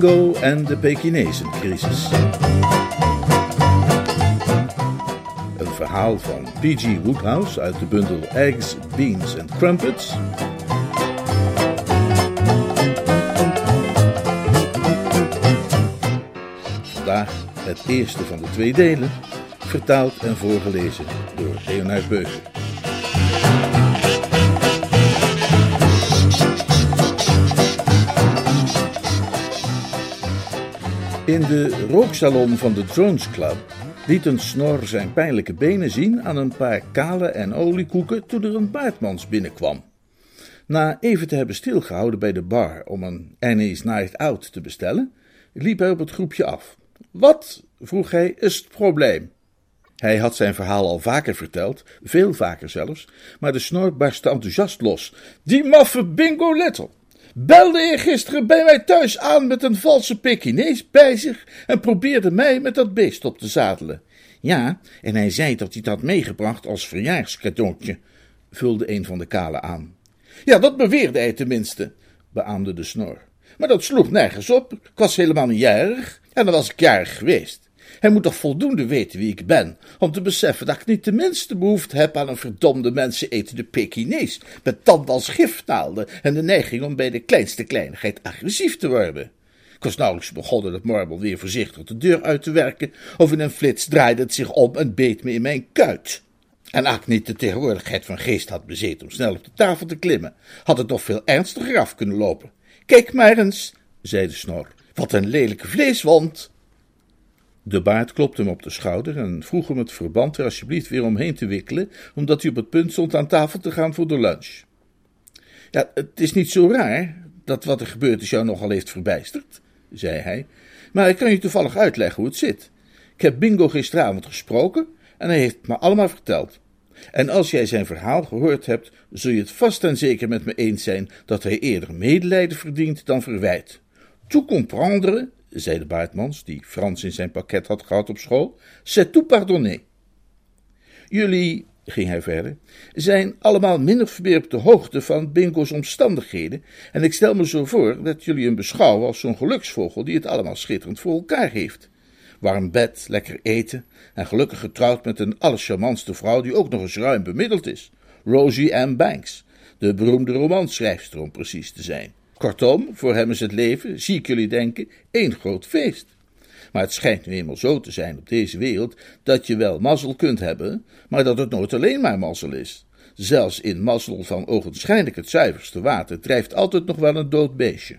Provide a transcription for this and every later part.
Bingo en de Pekinezencrisis. Een verhaal van P.G. Woodhouse uit de bundel Eggs, Beans and Crumpets. Vandaag het eerste van de twee delen, vertaald en voorgelezen door Leonard Beuger. In de rooksalon van de Drones Club liet een snor zijn pijnlijke benen zien aan een paar kale en oliekoeken toen er een baardmans binnenkwam. Na even te hebben stilgehouden bij de bar om een Annie's Night Out te bestellen, liep hij op het groepje af. Wat, vroeg hij, is het probleem? Hij had zijn verhaal al vaker verteld, veel vaker zelfs, maar de snor barstte enthousiast los. Die maffe Bingo Little! Belde gisteren bij mij thuis aan met een valse Pekinees bij zich en probeerde mij met dat beest op te zadelen. Ja, en hij zei dat hij het had meegebracht als verjaarscadeautje, vulde een van de kalen aan. Ja, dat beweerde hij tenminste, beaamde de snor. Maar dat sloeg nergens op. Ik was helemaal niet jarig en dan was ik jarig geweest. Hij moet toch voldoende weten wie ik ben, om te beseffen dat ik niet de minste behoefte heb aan een verdomde mensenetende Pekinees, met tanden als gifnaalden en de neiging om bij de kleinste kleinigheid agressief te worden. Ik was nauwelijks begonnen het marble weer voorzichtig de deur uit te werken, of in een flits draaide het zich om en beet me in mijn kuit. En als ik niet de tegenwoordigheid van geest had bezeten om snel op de tafel te klimmen, had het nog veel ernstiger af kunnen lopen. Kijk maar eens, zei de snor, wat een lelijke vleeswond. De baard klopte hem op de schouder en vroeg hem het verband er alsjeblieft weer omheen te wikkelen, omdat hij op het punt stond aan tafel te gaan voor de lunch. Ja, het is niet zo raar dat wat er gebeurd is jou nogal heeft verbijsterd, zei hij, maar ik kan je toevallig uitleggen hoe het zit. Ik heb Bingo gisteravond gesproken en hij heeft me allemaal verteld. En als jij zijn verhaal gehoord hebt, zul je het vast en zeker met me eens zijn dat hij eerder medelijden verdient dan verwijt. Tout comprendre zei de baardmans, die Frans in zijn pakket had gehad op school, c'est tout pardonné. Jullie, ging hij verder, zijn allemaal min of op de hoogte van Bingo's omstandigheden, en ik stel me zo voor dat jullie hem beschouwen als zo'n geluksvogel die het allemaal schitterend voor elkaar heeft. Warm bed, lekker eten en gelukkig getrouwd met een allercharmantste vrouw die ook nog eens ruim bemiddeld is. Rosie M. Banks, de beroemde romanschrijfster om precies te zijn. Kortom, voor hem is het leven, zie ik jullie denken, één groot feest. Maar het schijnt nu eenmaal zo te zijn op deze wereld dat je wel mazzel kunt hebben, maar dat het nooit alleen maar mazzel is. Zelfs in mazzel van ogenschijnlijk het zuiverste water drijft altijd nog wel een dood beestje.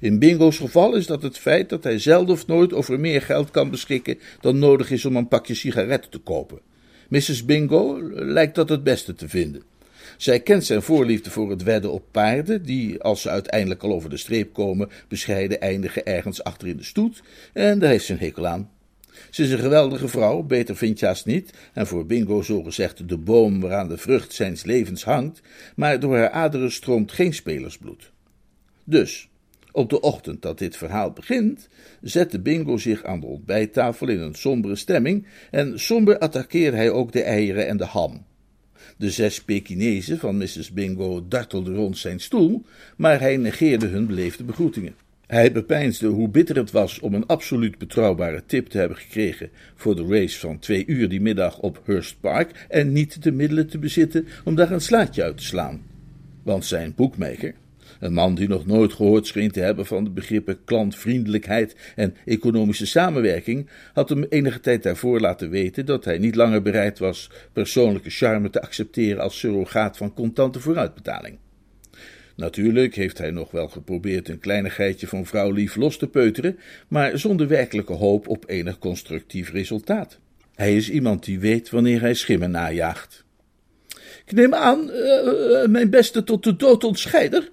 In Bingo's geval is dat het feit dat hij zelden of nooit over meer geld kan beschikken dan nodig is om een pakje sigaretten te kopen. Mrs. Bingo lijkt dat het beste te vinden. Zij kent zijn voorliefde voor het wedden op paarden, die, als ze uiteindelijk al over de streep komen, bescheiden eindigen ergens achter in de stoet, en daar heeft ze een hekel aan. Ze is een geweldige vrouw, beter vind je niet, en voor Bingo zogezegd de boom waaraan de vrucht zijns levens hangt, maar door haar aderen stroomt geen spelersbloed. Dus, op de ochtend dat dit verhaal begint, zette Bingo zich aan de ontbijttafel in een sombere stemming, en somber attaqueerde hij ook de eieren en de ham. De zes Pekinezen van Mrs. Bingo dartelden rond zijn stoel, maar hij negeerde hun beleefde begroetingen. Hij bepeinsde hoe bitter het was om een absoluut betrouwbare tip te hebben gekregen voor de race van twee uur die middag op Hurst Park en niet de middelen te bezitten om daar een slaatje uit te slaan. Want zijn boekmaker, een man die nog nooit gehoord scheen te hebben van de begrippen klantvriendelijkheid en economische samenwerking, had hem enige tijd daarvoor laten weten dat hij niet langer bereid was persoonlijke charme te accepteren als surrogaat van contante vooruitbetaling. Natuurlijk heeft hij nog wel geprobeerd een kleinigheidje van vrouw lief los te peuteren, maar zonder werkelijke hoop op enig constructief resultaat. Hij is iemand die weet wanneer hij schimmen najaagt. Ik neem aan, uh, mijn beste tot de dood ontscheider,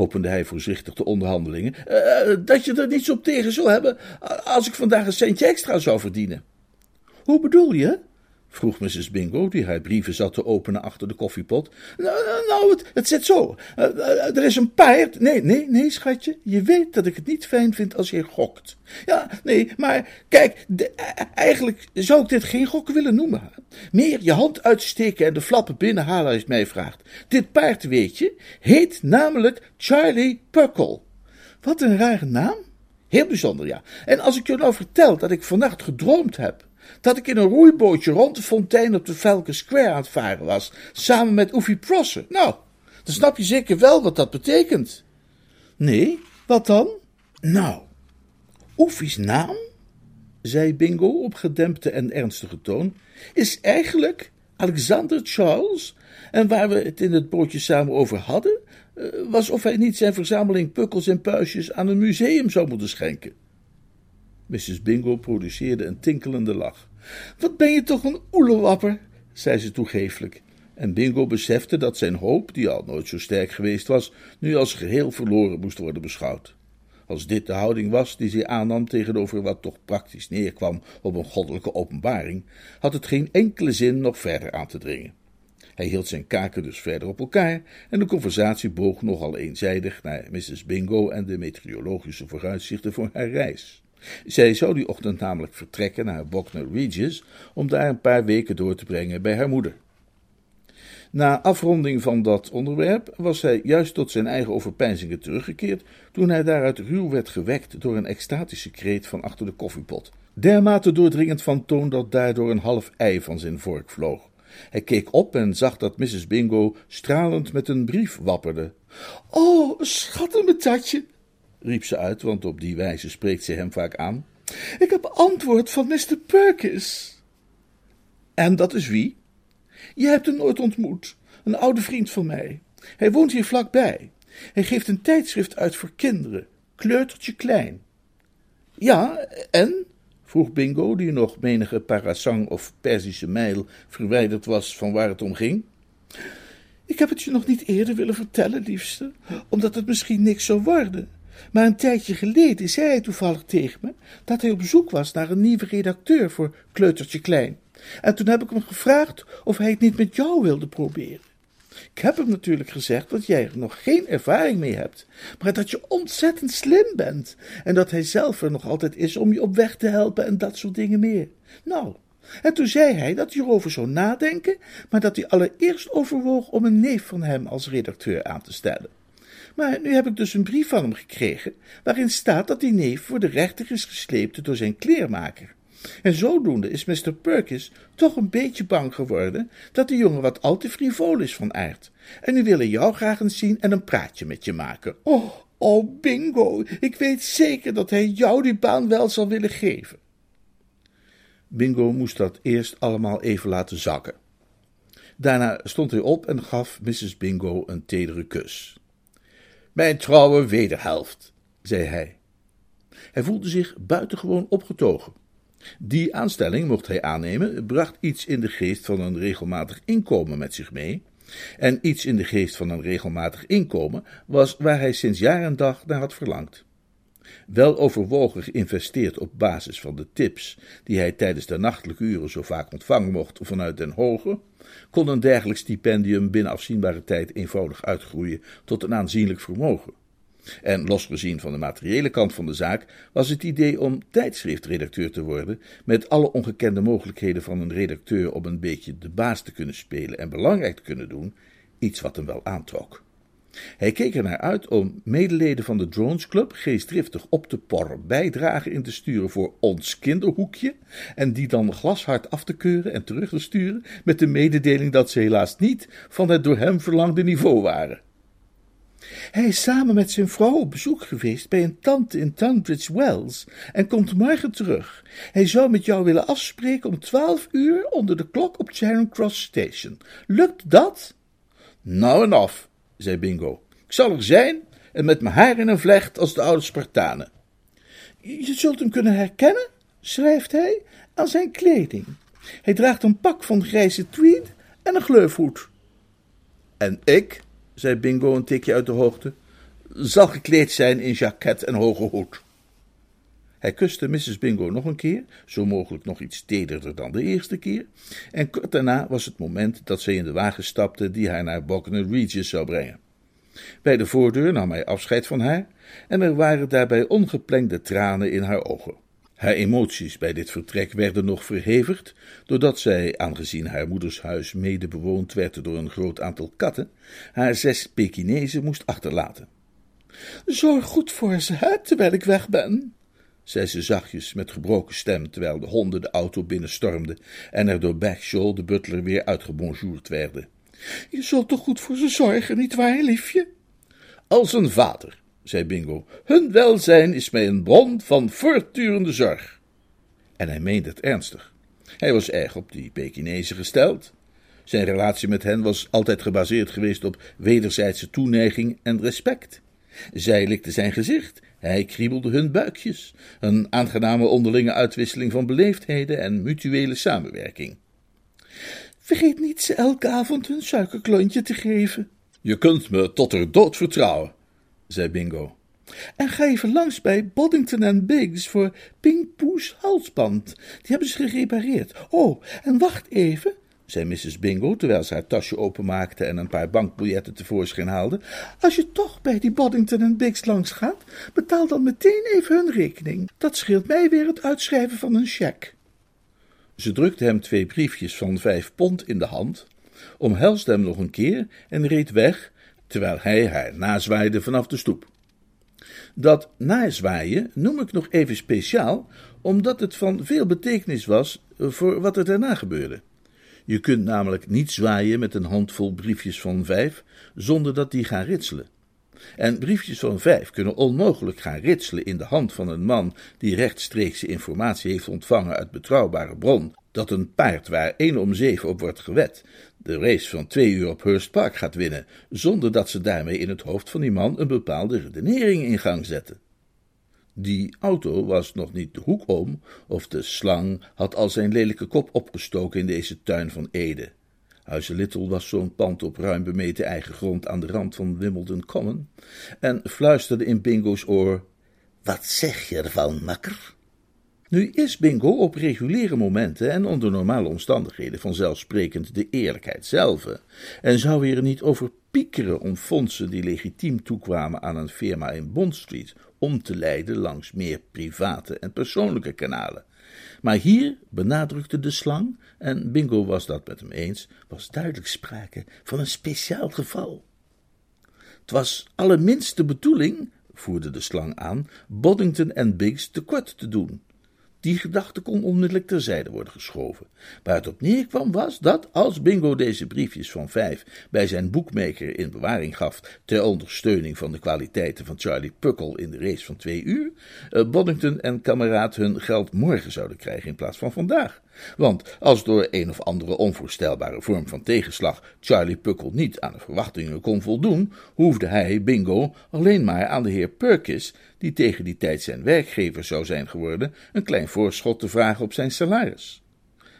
opende hij voorzichtig de onderhandelingen, uh, dat je er niets op tegen zou hebben als ik vandaag een centje extra zou verdienen. Hoe bedoel je? Vroeg Mrs. Bingo, die haar brieven zat te openen achter de koffiepot. Nou, nou het, het zit zo. Uh, er is een paard. Nee, nee, nee, schatje. Je weet dat ik het niet fijn vind als je gokt. Ja, nee, maar kijk, eigenlijk zou ik dit geen gokken willen noemen. Meer je hand uitsteken en de flappen binnenhalen als je mij vraagt. Dit paard, weet je, heet namelijk Charlie Puckle. Wat een rare naam. Heel bijzonder, ja. En als ik je nou vertel dat ik vannacht gedroomd heb dat ik in een roeibootje rond de fontein op de Falcon Square aan het varen was, samen met Oefie Prosser. Nou, dan snap je zeker wel wat dat betekent. Nee, wat dan? Nou, Oefie's naam, zei Bingo op gedempte en ernstige toon, is eigenlijk Alexander Charles. En waar we het in het bootje samen over hadden, eh, was of hij niet zijn verzameling pukkels en puistjes aan een museum zou moeten schenken. Mrs. Bingo produceerde een tinkelende lach. Wat ben je toch een oelewapper, zei ze toegeeflijk. En Bingo besefte dat zijn hoop, die al nooit zo sterk geweest was, nu als geheel verloren moest worden beschouwd. Als dit de houding was die zij aannam tegenover wat toch praktisch neerkwam op een goddelijke openbaring, had het geen enkele zin nog verder aan te dringen. Hij hield zijn kaken dus verder op elkaar en de conversatie boog nogal eenzijdig naar Mrs. Bingo en de meteorologische vooruitzichten voor haar reis. Zij zou die ochtend namelijk vertrekken naar Bognor Regis om daar een paar weken door te brengen bij haar moeder. Na afronding van dat onderwerp was hij juist tot zijn eigen overpeinzingen teruggekeerd toen hij daaruit ruw werd gewekt door een extatische kreet van achter de koffiepot, dermate doordringend van toon dat daardoor een half ei van zijn vork vloog. Hij keek op en zag dat Mrs. Bingo stralend met een brief wapperde. Oh, schattenmetatje, riep ze uit, want op die wijze spreekt ze hem vaak aan. Ik heb antwoord van Mr. Perkins. En dat is wie? Je hebt hem nooit ontmoet. Een oude vriend van mij. Hij woont hier vlakbij. Hij geeft een tijdschrift uit voor kinderen. Kleutertje klein. Ja, en? vroeg Bingo, die nog menige parasang of Perzische mijl verwijderd was van waar het om ging. Ik heb het je nog niet eerder willen vertellen, liefste, omdat het misschien niks zou worden. Maar een tijdje geleden zei hij toevallig tegen me dat hij op zoek was naar een nieuwe redacteur voor Kleutertje Klein. En toen heb ik hem gevraagd of hij het niet met jou wilde proberen. Ik heb hem natuurlijk gezegd dat jij er nog geen ervaring mee hebt, maar dat je ontzettend slim bent en dat hij zelf er nog altijd is om je op weg te helpen en dat soort dingen meer. Nou, en toen zei hij dat hij erover zou nadenken, maar dat hij allereerst overwoog om een neef van hem als redacteur aan te stellen. Maar nu heb ik dus een brief van hem gekregen, waarin staat dat die neef voor de rechter is gesleept door zijn kleermaker. En zodoende is Mr. Perkins toch een beetje bang geworden dat de jongen wat al te frivol is van aard. En nu willen jou graag eens zien en een praatje met je maken. Oh, oh, bingo, ik weet zeker dat hij jou die baan wel zal willen geven. Bingo moest dat eerst allemaal even laten zakken. Daarna stond hij op en gaf Mrs. Bingo een tedere kus. Mijn trouwe wederhelft, zei hij. Hij voelde zich buitengewoon opgetogen. Die aanstelling, mocht hij aannemen, bracht iets in de geest van een regelmatig inkomen met zich mee. En iets in de geest van een regelmatig inkomen was waar hij sinds jaar en dag naar had verlangd. Wel overwogen geïnvesteerd op basis van de tips die hij tijdens de nachtelijke uren zo vaak ontvangen mocht vanuit Den Hoge, kon een dergelijk stipendium binnen afzienbare tijd eenvoudig uitgroeien tot een aanzienlijk vermogen. En losgezien van de materiële kant van de zaak was het idee om tijdschriftredacteur te worden, met alle ongekende mogelijkheden van een redacteur om een beetje de baas te kunnen spelen en belangrijk te kunnen doen, iets wat hem wel aantrok. Hij keek er naar uit om medeleden van de Drones Club geestdriftig op te porren bijdragen in te sturen voor ons kinderhoekje en die dan glashard af te keuren en terug te sturen met de mededeling dat ze helaas niet van het door hem verlangde niveau waren. Hij is samen met zijn vrouw op bezoek geweest bij een tante in Tunbridge Wells en komt morgen terug. Hij zou met jou willen afspreken om twaalf uur onder de klok op Charing Cross Station. Lukt dat? Nou en af, zei Bingo. Ik zal er zijn en met mijn haar in een vlecht als de oude Spartanen. Je zult hem kunnen herkennen, schrijft hij, aan zijn kleding. Hij draagt een pak van grijze tweed en een gleufhoed. En ik, zei Bingo een tikje uit de hoogte, zal gekleed zijn in jacket en hoge hoed. Hij kuste Mrs. Bingo nog een keer, zo mogelijk nog iets tederder dan de eerste keer, en kort daarna was het moment dat zij in de wagen stapte die haar naar Bognor Regis zou brengen. Bij de voordeur nam hij afscheid van haar, en er waren daarbij ongeplengde tranen in haar ogen. Haar emoties bij dit vertrek werden nog verhevigd, doordat zij, aangezien haar moeders huis mede bewoond werd door een groot aantal katten, haar zes Pekinezen moest achterlaten. Zorg goed voor ze, hè, terwijl ik weg ben, zei ze zachtjes met gebroken stem, terwijl de honden de auto binnenstormden en er door Bagshaw, de butler, weer uitgebonjourd werden. Je zult toch goed voor ze zorgen, nietwaar, liefje? Als een vader, zei Bingo. Hun welzijn is mij een bron van voortdurende zorg. En hij meende het ernstig. Hij was erg op die Pekinezen gesteld. Zijn relatie met hen was altijd gebaseerd geweest op wederzijdse toeneiging en respect. Zij likte zijn gezicht, hij kriebelde hun buikjes. Een aangename onderlinge uitwisseling van beleefdheden en mutuele samenwerking. Vergeet niet ze elke avond hun suikerklontje te geven. Je kunt me tot er dood vertrouwen, zei Bingo. En ga even langs bij Boddington en Biggs voor Ping Poes halsband. Die hebben ze gerepareerd. Oh, en wacht even, zei Mrs. Bingo, terwijl ze haar tasje openmaakte en een paar bankbiljetten tevoorschijn haalde. Als je toch bij die Boddington en Biggs langs gaat, betaal dan meteen even hun rekening. Dat scheelt mij weer het uitschrijven van een cheque. Ze drukte hem twee briefjes van vijf pond in de hand, omhelsde hem nog een keer en reed weg, terwijl hij haar nazwaaide vanaf de stoep. Dat nazwaaien noem ik nog even speciaal, omdat het van veel betekenis was voor wat er daarna gebeurde. Je kunt namelijk niet zwaaien met een handvol briefjes van vijf, zonder dat die gaan ritselen. En briefjes van vijf kunnen onmogelijk gaan ritselen in de hand van een man die rechtstreekse informatie heeft ontvangen uit betrouwbare bron, dat een paard waar één om zeven op wordt gewet, de race van twee uur op Hurst Park gaat winnen, zonder dat ze daarmee in het hoofd van die man een bepaalde redenering in gang zetten. Die auto was nog niet de hoek om, of de slang had al zijn lelijke kop opgestoken in deze tuin van Ede. Huize Little was zo'n pand op ruim bemeten eigen grond aan de rand van Wimbledon Common, en fluisterde in Bingo's oor: Wat zeg je ervan, makker? Nu is Bingo op reguliere momenten en onder normale omstandigheden vanzelfsprekend de eerlijkheid zelf, en zou hier niet over piekeren om fondsen die legitiem toekwamen aan een firma in Bond Street om te leiden langs meer private en persoonlijke kanalen. Maar hier benadrukte de slang, en Bingo was dat met hem eens, was duidelijk sprake van een speciaal geval. Het was allerminst bedoeling, voerde de slang aan, Boddington en Biggs tekort te doen. Die gedachte kon onmiddellijk terzijde worden geschoven. Waar het op neerkwam was dat, als Bingo deze briefjes van vijf bij zijn boekmaker in bewaring gaf ter ondersteuning van de kwaliteiten van Charlie Puckle in de race van twee uur, eh, Boddington en kameraad hun geld morgen zouden krijgen in plaats van vandaag. Want als door een of andere onvoorstelbare vorm van tegenslag Charlie Puckle niet aan de verwachtingen kon voldoen, hoefde hij, Bingo, alleen maar aan de heer Perkins, die tegen die tijd zijn werkgever zou zijn geworden, een klein voorschot te vragen op zijn salaris.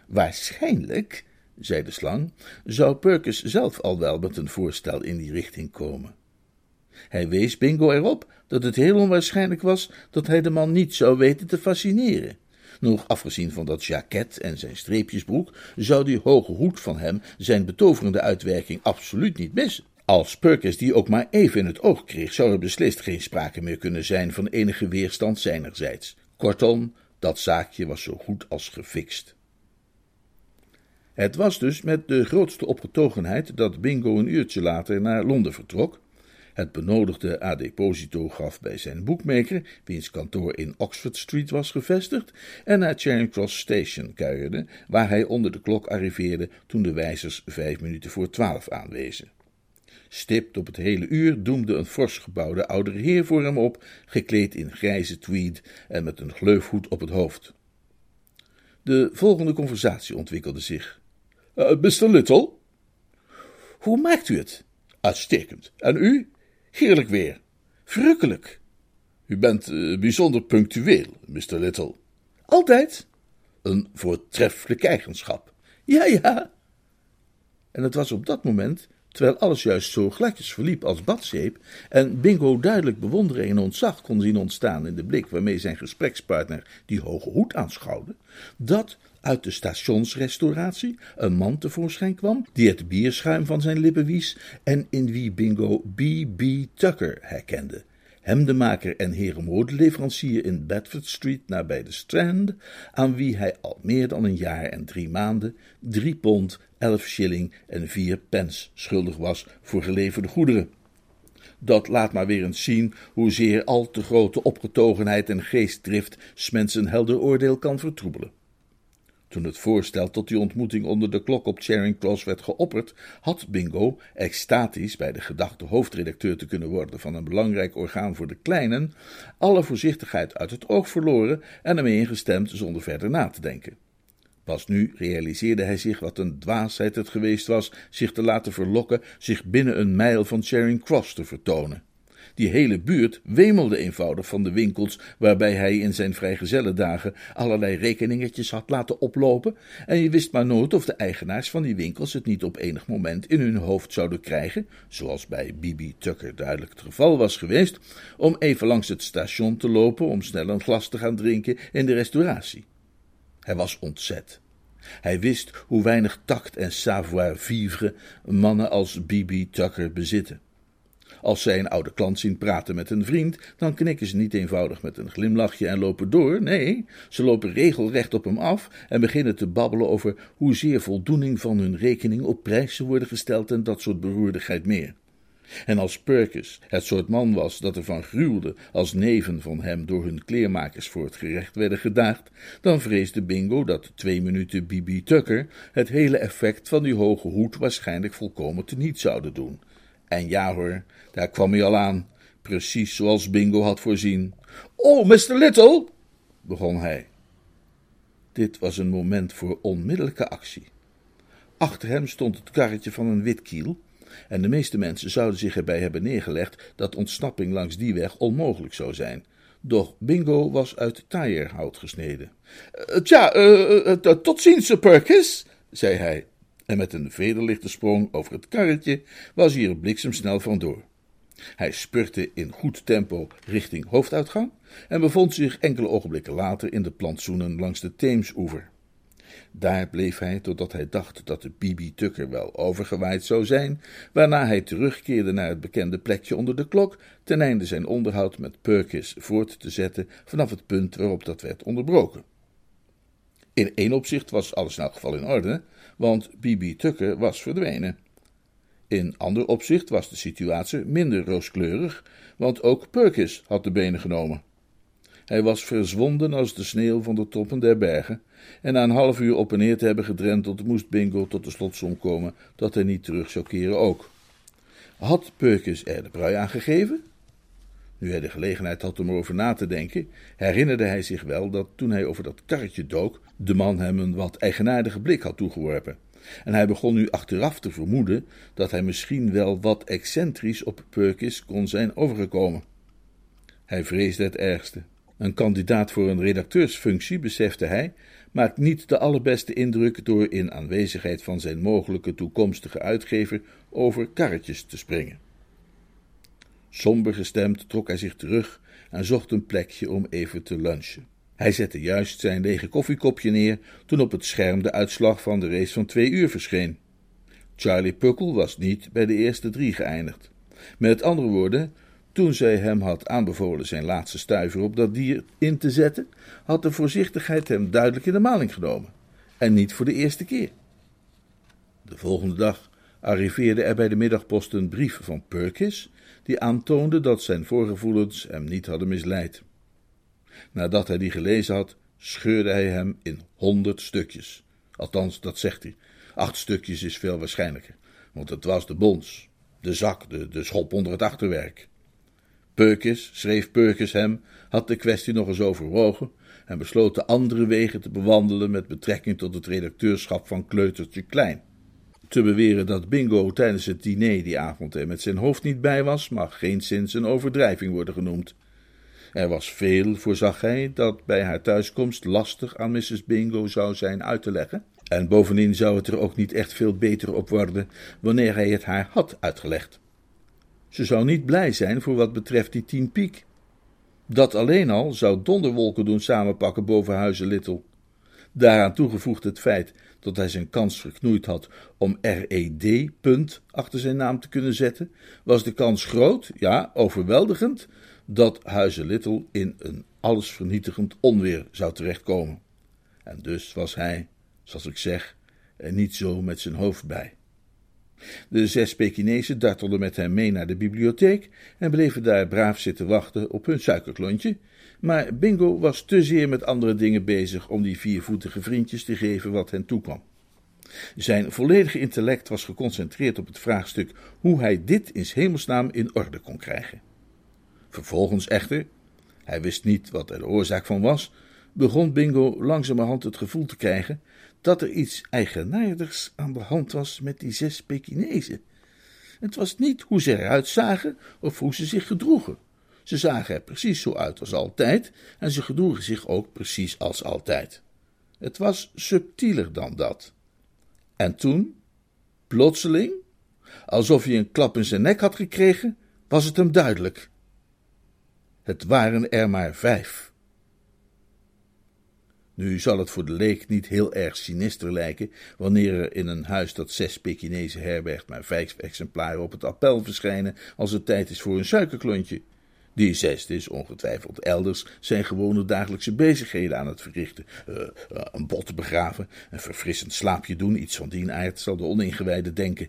Waarschijnlijk, zei de slang, zou Perkins zelf al wel met een voorstel in die richting komen. Hij wees Bingo erop dat het heel onwaarschijnlijk was dat hij de man niet zou weten te fascineren. Nog afgezien van dat jacket en zijn streepjesbroek, zou die hoge hoed van hem zijn betoverende uitwerking absoluut niet missen. Als Perkins die ook maar even in het oog kreeg, zou er beslist geen sprake meer kunnen zijn van enige weerstand zijnerzijds. Kortom, dat zaakje was zo goed als gefixt. Het was dus met de grootste opgetogenheid dat Bingo een uurtje later naar Londen vertrok, het benodigde a deposito gaf bij zijn boekmaker, wiens kantoor in Oxford Street was gevestigd, en naar Charing Cross Station kuierde, waar hij onder de klok arriveerde toen de wijzers vijf minuten voor twaalf aanwezen. Stipt op het hele uur doemde een fors gebouwde oudere heer voor hem op, gekleed in grijze tweed en met een gleufhoed op het hoofd. De volgende conversatie ontwikkelde zich. Uh, Mr. Little? Hoe maakt u het? Uitstekend. En u? Heerlijk weer. Verrukkelijk. U bent uh, bijzonder punctueel, Mr. Little. Altijd. Een voortreffelijke eigenschap. Ja, ja. En het was op dat moment terwijl alles juist zo gladjes verliep als badzeep en Bingo duidelijk bewondering en ontzag kon zien ontstaan in de blik waarmee zijn gesprekspartner die hoge hoed aanschouwde, dat uit de stationsrestauratie een man tevoorschijn kwam die het bierschuim van zijn lippen wies en in wie Bingo B.B. Tucker herkende, hemdemaker en herenmodeleverancier in Bedford Street nabij de Strand, aan wie hij al meer dan een jaar en drie maanden drie pond, elf shilling en vier pence schuldig was voor geleverde goederen. Dat laat maar weer eens zien hoezeer al te grote opgetogenheid en geestdrift smens een helder oordeel kan vertroebelen. Toen het voorstel tot die ontmoeting onder de klok op Charing Cross werd geopperd, had Bingo, extatisch bij de gedachte hoofdredacteur te kunnen worden van een belangrijk orgaan voor de kleinen, alle voorzichtigheid uit het oog verloren en ermee ingestemd zonder verder na te denken. Pas nu realiseerde hij zich wat een dwaasheid het geweest was zich te laten verlokken zich binnen een mijl van Charing Cross te vertonen. Die hele buurt wemelde eenvoudig van de winkels waarbij hij in zijn vrijgezellendagen allerlei rekeningetjes had laten oplopen, en je wist maar nooit of de eigenaars van die winkels het niet op enig moment in hun hoofd zouden krijgen, zoals bij Bibi Tucker duidelijk het geval was geweest, om even langs het station te lopen om snel een glas te gaan drinken in de restauratie. Hij was ontzet. Hij wist hoe weinig tact en savoir-vivre mannen als Bibi Tucker bezitten. Als zij een oude klant zien praten met een vriend, dan knikken ze niet eenvoudig met een glimlachje en lopen door. Nee, ze lopen regelrecht op hem af en beginnen te babbelen over hoezeer voldoening van hun rekening op prijs zou worden gesteld en dat soort beroerdigheid meer. En als Perkins het soort man was dat ervan gruwde als neven van hem door hun kleermakers voor het gerecht werden gedaagd, dan vreesde Bingo dat twee minuten Bibi Tucker het hele effect van die hoge hoed waarschijnlijk volkomen teniet zouden doen. En ja hoor, daar kwam hij al aan, precies zoals Bingo had voorzien. Oh, Mr. Little, begon hij. Dit was een moment voor onmiddellijke actie. Achter hem stond het karretje van een witkiel, en de meeste mensen zouden zich erbij hebben neergelegd dat ontsnapping langs die weg onmogelijk zou zijn. Doch Bingo was uit taaierhout gesneden. Uh, tja, uh, uh, tot ziens, Sir Perkins, zei hij en met een vederlichte sprong over het karretje was hij er bliksemsnel vandoor. Hij spurte in goed tempo richting hoofduitgang en bevond zich enkele ogenblikken later in de plantsoenen langs de Theemsoever. Daar bleef hij totdat hij dacht dat de Bibi Tucker wel overgewaaid zou zijn, waarna hij terugkeerde naar het bekende plekje onder de klok, ten einde zijn onderhoud met Perkins voort te zetten vanaf het punt waarop dat werd onderbroken. In één opzicht was alles in elk geval in orde, want B.B. Tucker was verdwenen. In ander opzicht was de situatie minder rooskleurig, want ook Perkins had de benen genomen. Hij was verzwonden als de sneeuw van de toppen der bergen, en na een half uur op en neer te hebben gedrenteld, moest Bingo tot de slotsom komen dat hij niet terug zou keren ook. Had Perkins er de brui aan gegeven? Nu hij de gelegenheid had om erover na te denken, herinnerde hij zich wel dat toen hij over dat karretje dook, de man hem een wat eigenaardige blik had toegeworpen. En hij begon nu achteraf te vermoeden dat hij misschien wel wat excentrisch op Perkins kon zijn overgekomen. Hij vreesde het ergste. Een kandidaat voor een redacteursfunctie, besefte hij, maakt niet de allerbeste indruk door in aanwezigheid van zijn mogelijke toekomstige uitgever over karretjes te springen. Somber gestemd trok hij zich terug en zocht een plekje om even te lunchen. Hij zette juist zijn lege koffiekopje neer toen op het scherm de uitslag van de race van twee uur verscheen. Charlie Puckle was niet bij de eerste drie geëindigd. Met andere woorden, toen zij hem had aanbevolen zijn laatste stuiver op dat dier in te zetten, had de voorzichtigheid hem duidelijk in de maling genomen. En niet voor de eerste keer. De volgende dag arriveerde er bij de middagpost een brief van Perkins, die aantoonde dat zijn voorgevoelens hem niet hadden misleid. Nadat hij die gelezen had, scheurde hij hem in honderd stukjes. Althans, dat zegt hij. Acht stukjes is veel waarschijnlijker, want het was de bons, de zak, de, de schop onder het achterwerk. Peukes, schreef Peukes hem, had de kwestie nog eens overwogen en besloot de andere wegen te bewandelen met betrekking tot het redacteurschap van Kleutertje Klein. Te beweren dat Bingo tijdens het diner die avond er met zijn hoofd niet bij was, mag geen sinds een overdrijving worden genoemd. Er was veel, voorzag hij, dat bij haar thuiskomst lastig aan Mrs. Bingo zou zijn uit te leggen, En bovendien zou het er ook niet echt veel beter op worden wanneer hij het haar had uitgelegd. Ze zou niet blij zijn voor wat betreft die tien piek. Dat alleen al zou donderwolken doen samenpakken boven Huizen Little. Daaraan toegevoegd het feit dat hij zijn kans verknoeid had om RED achter zijn naam te kunnen zetten, was de kans groot, ja, overweldigend, dat Huizen Little in een allesvernietigend onweer zou terechtkomen. En dus was hij, zoals ik zeg, er niet zo met zijn hoofd bij. De zes Pekinezen dartelden met hem mee naar de bibliotheek en bleven daar braaf zitten wachten op hun suikerklontje, maar Bingo was te zeer met andere dingen bezig om die viervoetige vriendjes te geven wat hen toekwam. Zijn volledige intellect was geconcentreerd op het vraagstuk hoe hij dit in hemelsnaam in orde kon krijgen. Vervolgens echter, hij wist niet wat er de oorzaak van was, begon Bingo langzamerhand het gevoel te krijgen dat er iets eigenaardigs aan de hand was met die zes Pekinezen. Het was niet hoe ze eruit zagen of hoe ze zich gedroegen. Ze zagen er precies zo uit als altijd en ze gedroegen zich ook precies als altijd. Het was subtieler dan dat. En toen, plotseling, alsof hij een klap in zijn nek had gekregen, was het hem duidelijk. Het waren er maar vijf. Nu zal het voor de leek niet heel erg sinister lijken wanneer er in een huis dat zes Pekinezen herbergt maar vijf exemplaren op het appel verschijnen als het tijd is voor een suikerklontje. Die zesde is ongetwijfeld elders zijn gewone dagelijkse bezigheden aan het verrichten. Uh, uh, een bot begraven, een verfrissend slaapje doen, iets van die aard zal de oningewijde denken.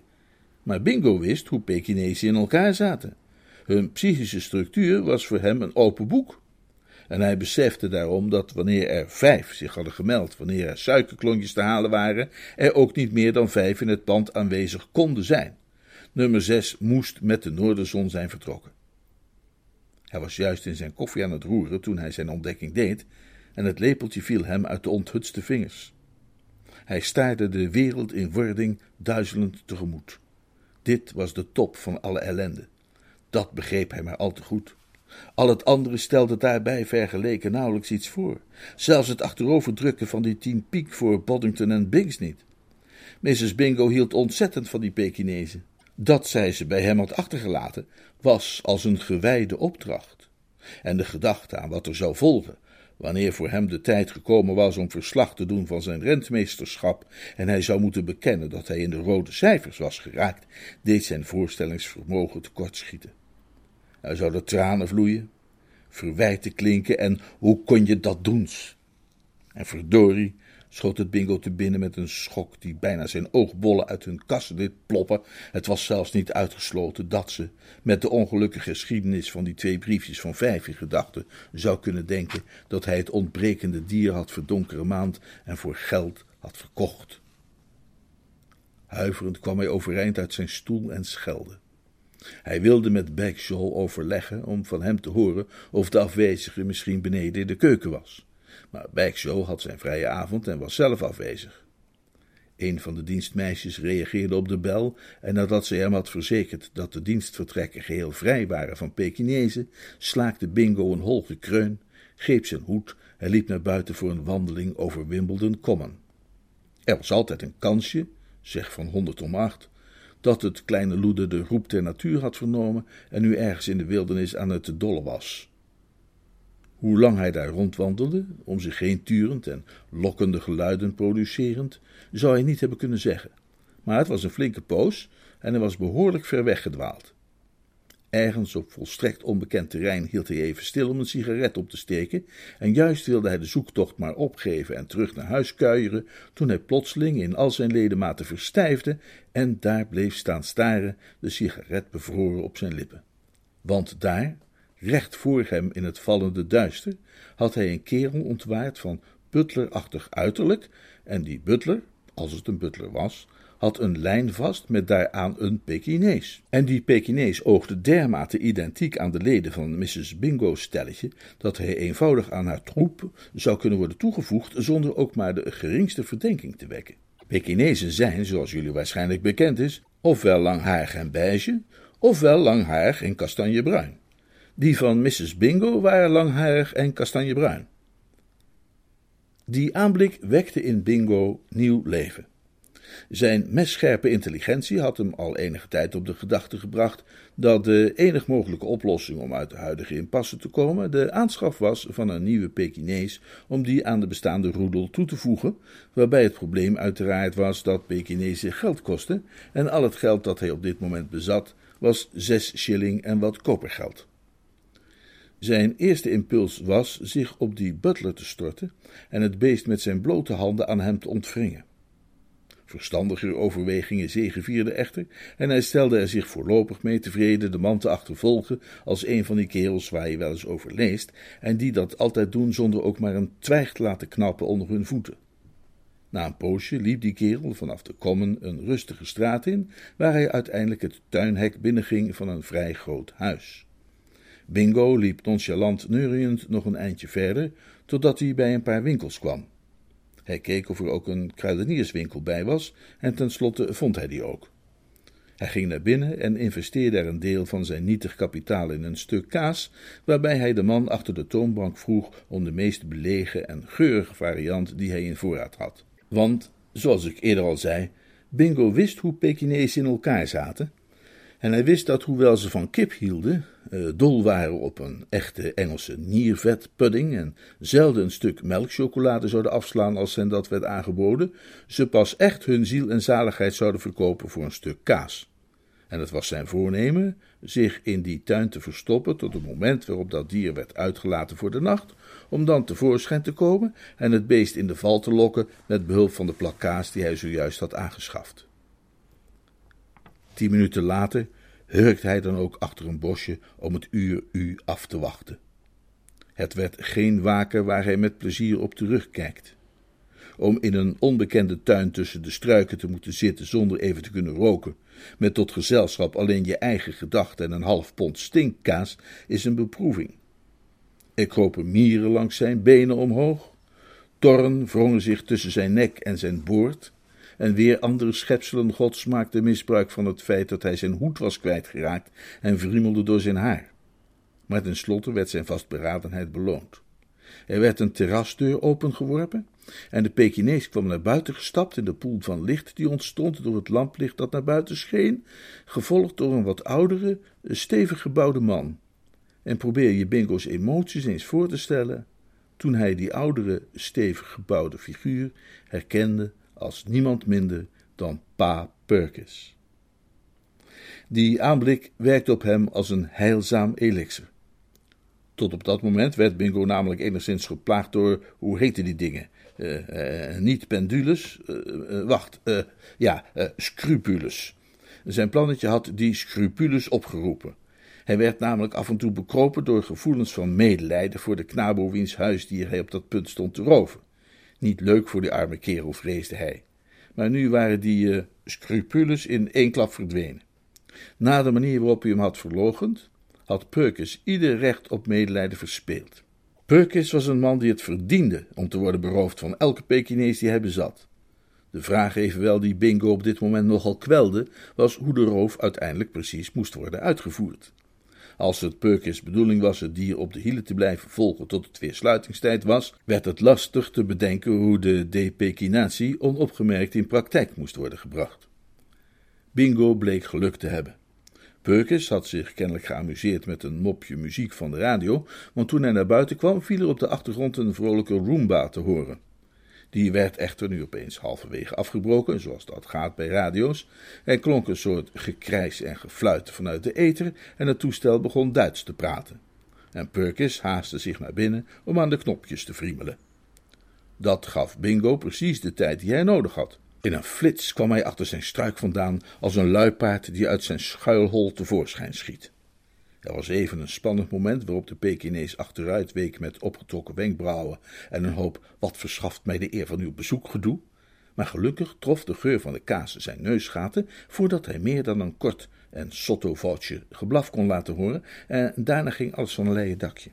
Maar Bingo wist hoe Pekinezen in elkaar zaten. Hun psychische structuur was voor hem een open boek. En hij besefte daarom dat wanneer er vijf zich hadden gemeld, wanneer er suikerklontjes te halen waren, er ook niet meer dan vijf in het pand aanwezig konden zijn. Nummer zes moest met de noorderzon zijn vertrokken. Hij was juist in zijn koffie aan het roeren toen hij zijn ontdekking deed, en het lepeltje viel hem uit de onthutste vingers. Hij staarde de wereld in wording duizelend tegemoet. Dit was de top van alle ellende. Dat begreep hij maar al te goed. Al het andere stelde daarbij vergeleken nauwelijks iets voor. Zelfs het achteroverdrukken van die tien piek voor Boddington en Biggs niet. Mrs. Bingo hield ontzettend van die Pekinezen. Dat zij ze bij hem had achtergelaten, was als een gewijde opdracht. En de gedachte aan wat er zou volgen, wanneer voor hem de tijd gekomen was om verslag te doen van zijn rentmeesterschap en hij zou moeten bekennen dat hij in de rode cijfers was geraakt, deed zijn voorstellingsvermogen tekortschieten. Er zouden tranen vloeien, verwijten klinken en hoe kon je dat doen? En verdorie, schoot het bingo te binnen met een schok die bijna zijn oogbollen uit hun kassen deed ploppen. Het was zelfs niet uitgesloten dat ze, met de ongelukkige geschiedenis van die twee briefjes van vijf in gedachten, zou kunnen denken dat hij het ontbrekende dier had verdonkere maand en voor geld had verkocht. Huiverend kwam hij overeind uit zijn stoel en schelde. Hij wilde met Bagshaw overleggen om van hem te horen of de afwezige misschien beneden in de keuken was. Maar Bagshaw had zijn vrije avond en was zelf afwezig. Een van de dienstmeisjes reageerde op de bel en nadat ze hem had verzekerd dat de dienstvertrekken geheel vrij waren van Pekinezen, slaakte Bingo een hol gekreun, greep zijn hoed en liep naar buiten voor een wandeling over Wimbledon Common. Er was altijd een kansje, zeg van honderd om acht, dat het kleine Loede de roep ter natuur had vernomen en nu ergens in de wildernis aan het dolle was. Hoe lang hij daar rondwandelde, om zich heen turend en lokkende geluiden producerend, zou hij niet hebben kunnen zeggen. Maar het was een flinke poos en hij was behoorlijk ver weggedwaald. Ergens op volstrekt onbekend terrein hield hij even stil om een sigaret op te steken, en juist wilde hij de zoektocht maar opgeven en terug naar huis kuieren, toen hij plotseling in al zijn ledematen verstijfde en daar bleef staan staren, de sigaret bevroren op zijn lippen. Want daar, recht voor hem in het vallende duister, had hij een kerel ontwaard van butlerachtig uiterlijk, en die butler, als het een butler was, had een lijn vast met daaraan een Pekinees. En die Pekinees oogde dermate identiek aan de leden van Mrs. Bingo's stelletje, dat hij eenvoudig aan haar troep zou kunnen worden toegevoegd zonder ook maar de geringste verdenking te wekken. Pekinezen zijn, zoals jullie waarschijnlijk bekend is, ofwel langhaarig en beige, ofwel langhaarig en kastanjebruin. Die van Mrs. Bingo waren langhaarig en kastanjebruin. Die aanblik wekte in Bingo nieuw leven. Zijn messcherpe intelligentie had hem al enige tijd op de gedachte gebracht dat de enig mogelijke oplossing om uit de huidige impasse te komen de aanschaf was van een nieuwe Pekinees om die aan de bestaande roedel toe te voegen, waarbij het probleem uiteraard was dat Pekinezen geld kosten en al het geld dat hij op dit moment bezat was zes shilling en wat kopergeld. Zijn eerste impuls was zich op die butler te storten en het beest met zijn blote handen aan hem te ontwringen. Verstandiger overwegingen zegevierden echter, en hij stelde er zich voorlopig mee tevreden de man te achtervolgen als een van die kerels waar je wel eens over leest, en die dat altijd doen zonder ook maar een twijg te laten knappen onder hun voeten. Na een poosje liep die kerel vanaf de Common een rustige straat in, waar hij uiteindelijk het tuinhek binnenging van een vrij groot huis. Bingo liep nonchalant neuriënd nog een eindje verder, totdat hij bij een paar winkels kwam. Hij keek of er ook een kruidenierswinkel bij was, en tenslotte vond hij die ook. Hij ging naar binnen en investeerde er een deel van zijn nietig kapitaal in een stuk kaas, waarbij hij de man achter de toonbank vroeg om de meest belegen en geurige variant die hij in voorraad had. Want, zoals ik eerder al zei, Bingo wist hoe Pekinezen in elkaar zaten en hij wist dat, hoewel ze van kip hielden, uh, dol waren op een echte Engelse niervetpudding en zelden een stuk melkchocolade zouden afslaan als hen dat werd aangeboden, ze pas echt hun ziel en zaligheid zouden verkopen voor een stuk kaas. En het was zijn voornemen zich in die tuin te verstoppen tot het moment waarop dat dier werd uitgelaten voor de nacht, om dan tevoorschijn te komen en het beest in de val te lokken met behulp van de plak kaas die hij zojuist had aangeschaft. Tien minuten later hurkt hij dan ook achter een bosje om het uur u af te wachten. Het werd geen waken waar hij met plezier op terugkijkt. Om in een onbekende tuin tussen de struiken te moeten zitten zonder even te kunnen roken, met tot gezelschap alleen je eigen gedachten en een half pond stinkkaas, is een beproeving. Er kropen mieren langs zijn benen omhoog, torren wrongen zich tussen zijn nek en zijn boord, en weer andere schepselen gods maakten misbruik van het feit dat hij zijn hoed was kwijtgeraakt en wriemelde door zijn haar. Maar tenslotte werd zijn vastberadenheid beloond. Er werd een terrasdeur opengeworpen en de Pekinees kwam naar buiten gestapt in de poel van licht die ontstond door het lamplicht dat naar buiten scheen, gevolgd door een wat oudere, stevig gebouwde man. En probeer je Bingo's emoties eens voor te stellen toen hij die oudere, stevig gebouwde figuur herkende als niemand minder dan Pa Perkins. Die aanblik werkte op hem als een heilzaam elixir. Tot op dat moment werd Bingo namelijk enigszins geplaagd door, hoe heette die dingen? Uh, uh, niet pendules, uh, wacht, ja, scrupules. Zijn plannetje had die scrupules opgeroepen. Hij werd namelijk af en toe bekropen door gevoelens van medelijden voor de knabo wiens huisdier hij op dat punt stond te roven. Niet leuk voor die arme kerel, vreesde hij. Maar nu waren die uh, scrupules in één klap verdwenen. Na de manier waarop hij hem had verlogend, had Perkins ieder recht op medelijden verspeeld. Perkins was een man die het verdiende om te worden beroofd van elke Pekinees die hij bezat. De vraag evenwel die Bingo op dit moment nogal kwelde, was hoe de roof uiteindelijk precies moest worden uitgevoerd. Als het Perkins bedoeling was het dier op de hielen te blijven volgen tot het weer sluitingstijd was, werd het lastig te bedenken hoe de depekinatie onopgemerkt in praktijk moest worden gebracht. Bingo bleek geluk te hebben. Perkins had zich kennelijk geamuseerd met een mopje muziek van de radio, want toen hij naar buiten kwam, viel er op de achtergrond een vrolijke Roomba te horen. Die werd echter nu opeens halverwege afgebroken, zoals dat gaat bij radio's. Er klonk een soort gekrijs en gefluit vanuit de ether en het toestel begon Duits te praten. En Perkins haastte zich naar binnen om aan de knopjes te friemelen. Dat gaf Bingo precies de tijd die hij nodig had. In een flits kwam hij achter zijn struik vandaan als een luipaard die uit zijn schuilhol tevoorschijn schiet. Er was even een spannend moment waarop de Pekinees achteruit week met opgetrokken wenkbrauwen en een hoop wat verschaft mij de eer van uw bezoek gedoe. Maar gelukkig trof de geur van de kaas zijn neusgaten voordat hij meer dan een kort en sotto-voce geblaf kon laten horen en daarna ging alles van een leien dakje.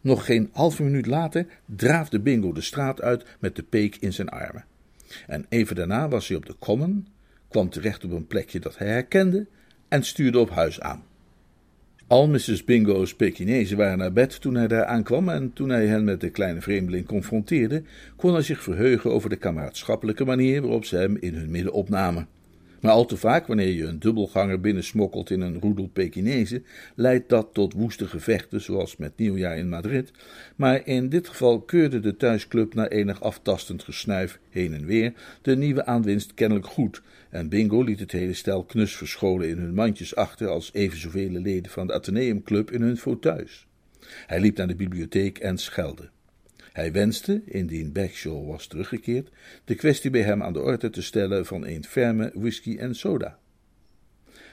Nog geen halve minuut later draafde Bingo de straat uit met de peek in zijn armen. En even daarna was hij op de common, kwam terecht op een plekje dat hij herkende en stuurde op huis aan. Al Mrs. Bingo's Pekinezen waren naar bed toen hij daar aankwam en toen hij hen met de kleine vreemdeling confronteerde, kon hij zich verheugen over de kameradschappelijke manier waarop ze hem in hun midden opnamen. Maar al te vaak, wanneer je een dubbelganger binnensmokkelt in een roedel Pekinezen, leidt dat tot woeste gevechten, zoals met nieuwjaar in Madrid. Maar in dit geval keurde de thuisclub na enig aftastend gesnuif heen en weer de nieuwe aanwinst kennelijk goed, en Bingo liet het hele stel knus verscholen in hun mandjes achter als even zoveel leden van de Atheneumclub in hun fauteuils. Hij liep naar de bibliotheek en schelde. Hij wenste, indien Bagshaw was teruggekeerd, de kwestie bij hem aan de orde te stellen van een ferme whisky en soda.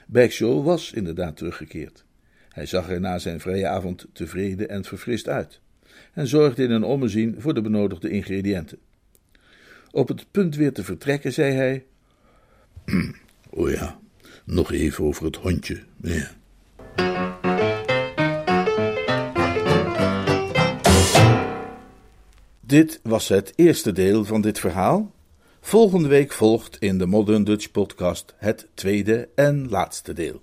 Bagshaw was inderdaad teruggekeerd. Hij zag er na zijn vrije avond tevreden en verfrist uit, en zorgde in een ommezien voor de benodigde ingrediënten. Op het punt weer te vertrekken, zei hij: O ja, nog even over het hondje, meneer. Dit was het eerste deel van dit verhaal. Volgende week volgt in de Modern Dutch Podcast het tweede en laatste deel.